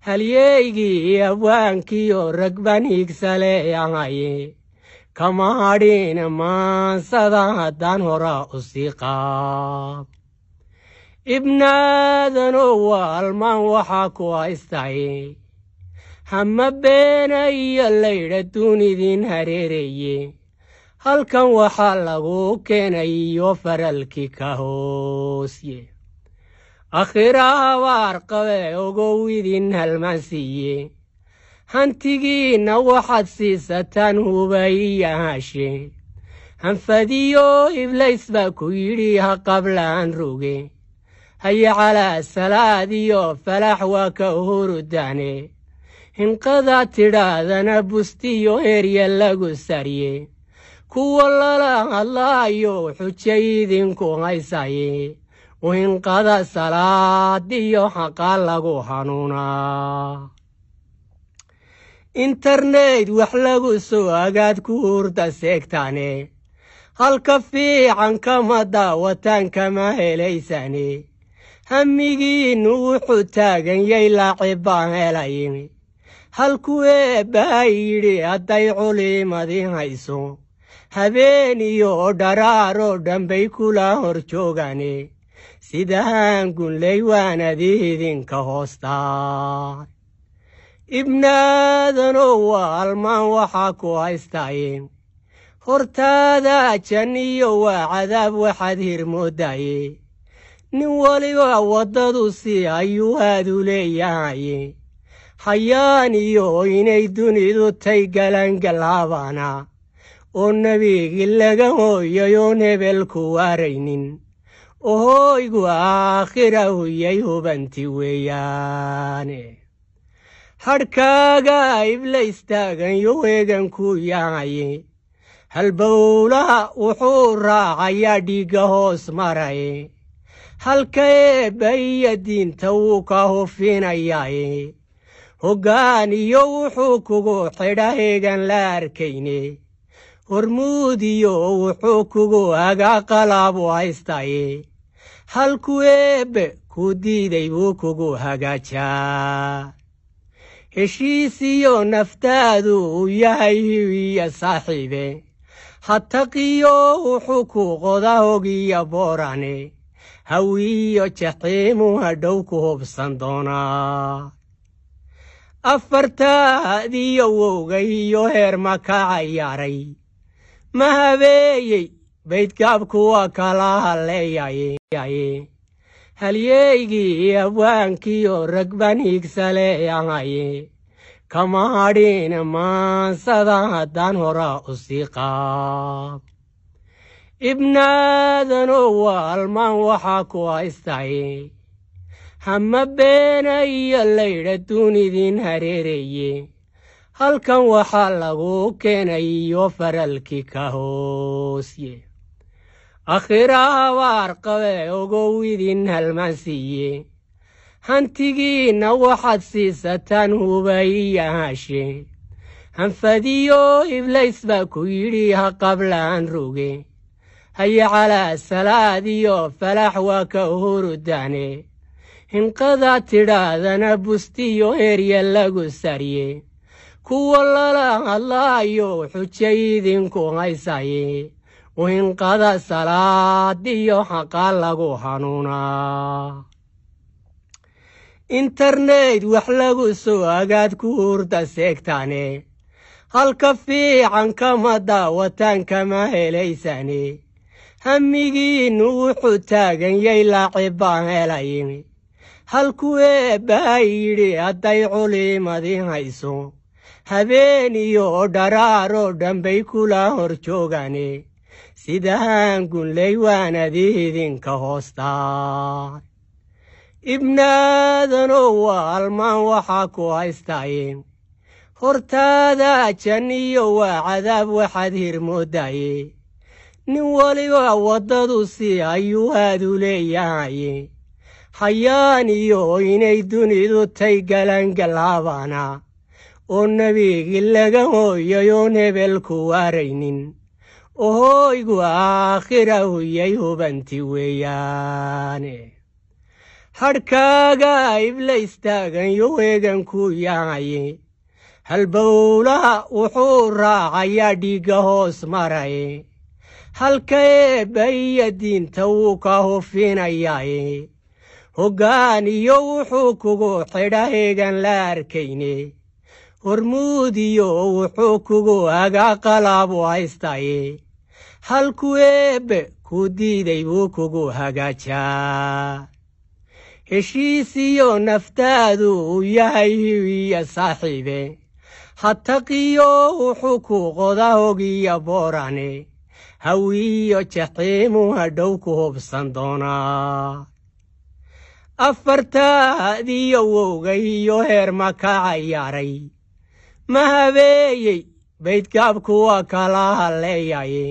halyeygii abwaankiyo ragban higsale ahaye kama hadhin maansada haddaan hora u sii qaab ibnaadanow waalmaan waxaa ku haystaye hama beena iyo laydha duunidin hareereye halkan waxaa lagu keenay iyo faralkii ka hoosye akhira habaar qabe ogow idin halmaansiiye hantigiinna waxaad siisataan huba iyo haashe hanfadiyo iblays baa ku yidhi ha qablaan roge haye calaa salaad iyo falax waa ka hurudaane hinqadaa tidhaahdana bustiyo herya lagu sarye kuwa lala hadlaayo xuja idinku haysaye uhinqada salaad iyo xaqa lagu hanuunaa internet wax lagu soo agaad ku hurda seegtaane. Halka fiican kama daawataan kama helaysane. Hamigiinnu wuxuu taagan yay laacib baan helay halkuu eebbaha yidhi hadday culimadii hayso habeen iyo dharaaroo dhanbay kula hor joogane sidahaan gunley waanadii idinka hoostaa. Ibnaadanow waalmaan waxaa ku haystaye hortaada janniyo waa cadaab waxaad hirmoodaye nin waliba waddadu si ayuu aadu leeyahaye hayaan iyo inay dunidu tay galangalhaabana oo nebigii laga hooyay oon hebelku waaraynin ohooygu aakhira huyay hubanti weeyaane hadhkaaga iblays taaganyo weegankuu yahaye halbowlaha wuxuu raacayaa dhiigga hoos maraye. Halka eebba diinta wuu ka hufinayaaye hoggaan iyo wuxuu kugu xidha eegan la arkayne hormuud iyo wuxuu kugu hagaa qalaabu haystaye halkuu eebbe ku diiday buu kugu hagaajaa heshiis iyo naftaadu uu yahay hiwiya saaxiibe hataqiyo wuxuu ku qoda hogiya boorane hawiyo jaxiimu hadhow ku hubsan doonaa afartaadiyo wowga iyo heer ma ka cayaaray ma habeeyey baydgaabku waa kala halleeyaye halyeygii abwaankiyo ragban higsale ahaye kama hadhin maansada haddaan hora u sii qaab. Ibnaadanow waalmaan waxaa ku haystaye hama beena iyo laydha duunidin hareereye. Halkan waxaa lagu keenay iyo faralkii ka hoosye akhira habaar qabe ogow idin halmaansiiye hantigiinna waxaad siisataan huba iyo haashe. Hanfadiyo iblays baa ku yidhi ha qablaan roge haye calaa salaad iyo falax waa ka hurudaane hinqadaa tidhaahdana bustiyo herya lagu sarye. Kuwa lala hadlaayo xuja idinku haysaye uhinqada salaad iyo xaqa lagu hanuunaa internet wax lagu soo agaad ku hurda seegtaane. Halka fiican kama daawataan kama helaysane. Hamigiinnu wuxuu taagan yay laacib baan helay halkuu eebbaha yidhi hadday culimadii hayso habeen iyo dharaaroo dhanbay kula hor joogane sidahaan gunley waanadii idinka hoostaa. Ibnaadanow waalmaan waxaa ku haystaye hortaada janniyo waa cadaab waxaad hirmoodaye nin waliba waddadu si ayuu aadu leeyahaye hayaan iyo inay dunidu tay galangalhaabana oo nebigii laga hooyay oon hebelku waaraynin ohooygu aakhira huyay hubanti weeyaane hadhkaaga iblaystaaganyo weeganku yahaye halbowlaha wuxuu raacayaa dhiigga hoos maraye halka eebba iyo diinta wuu ka hufinayaaye hoggaan iyo wuxuu kugu xidha heegan la arkayne hormuud iyo wuxuu kugu hagaa qalaabu haystaye halku eebbe ku diiday buu kugu hagaajaa heshiis iyo naftaadu uu yahay hiwiya saaxiibe hataqiyo wuxuu ku qoda hogiya boorane hawiyo jaxiimu hadhow ku hubsan doonaa afartaadiyo wowga iyo heer ma ka cayaaray ma habeeyey baydgaabku waa kala halleeyaye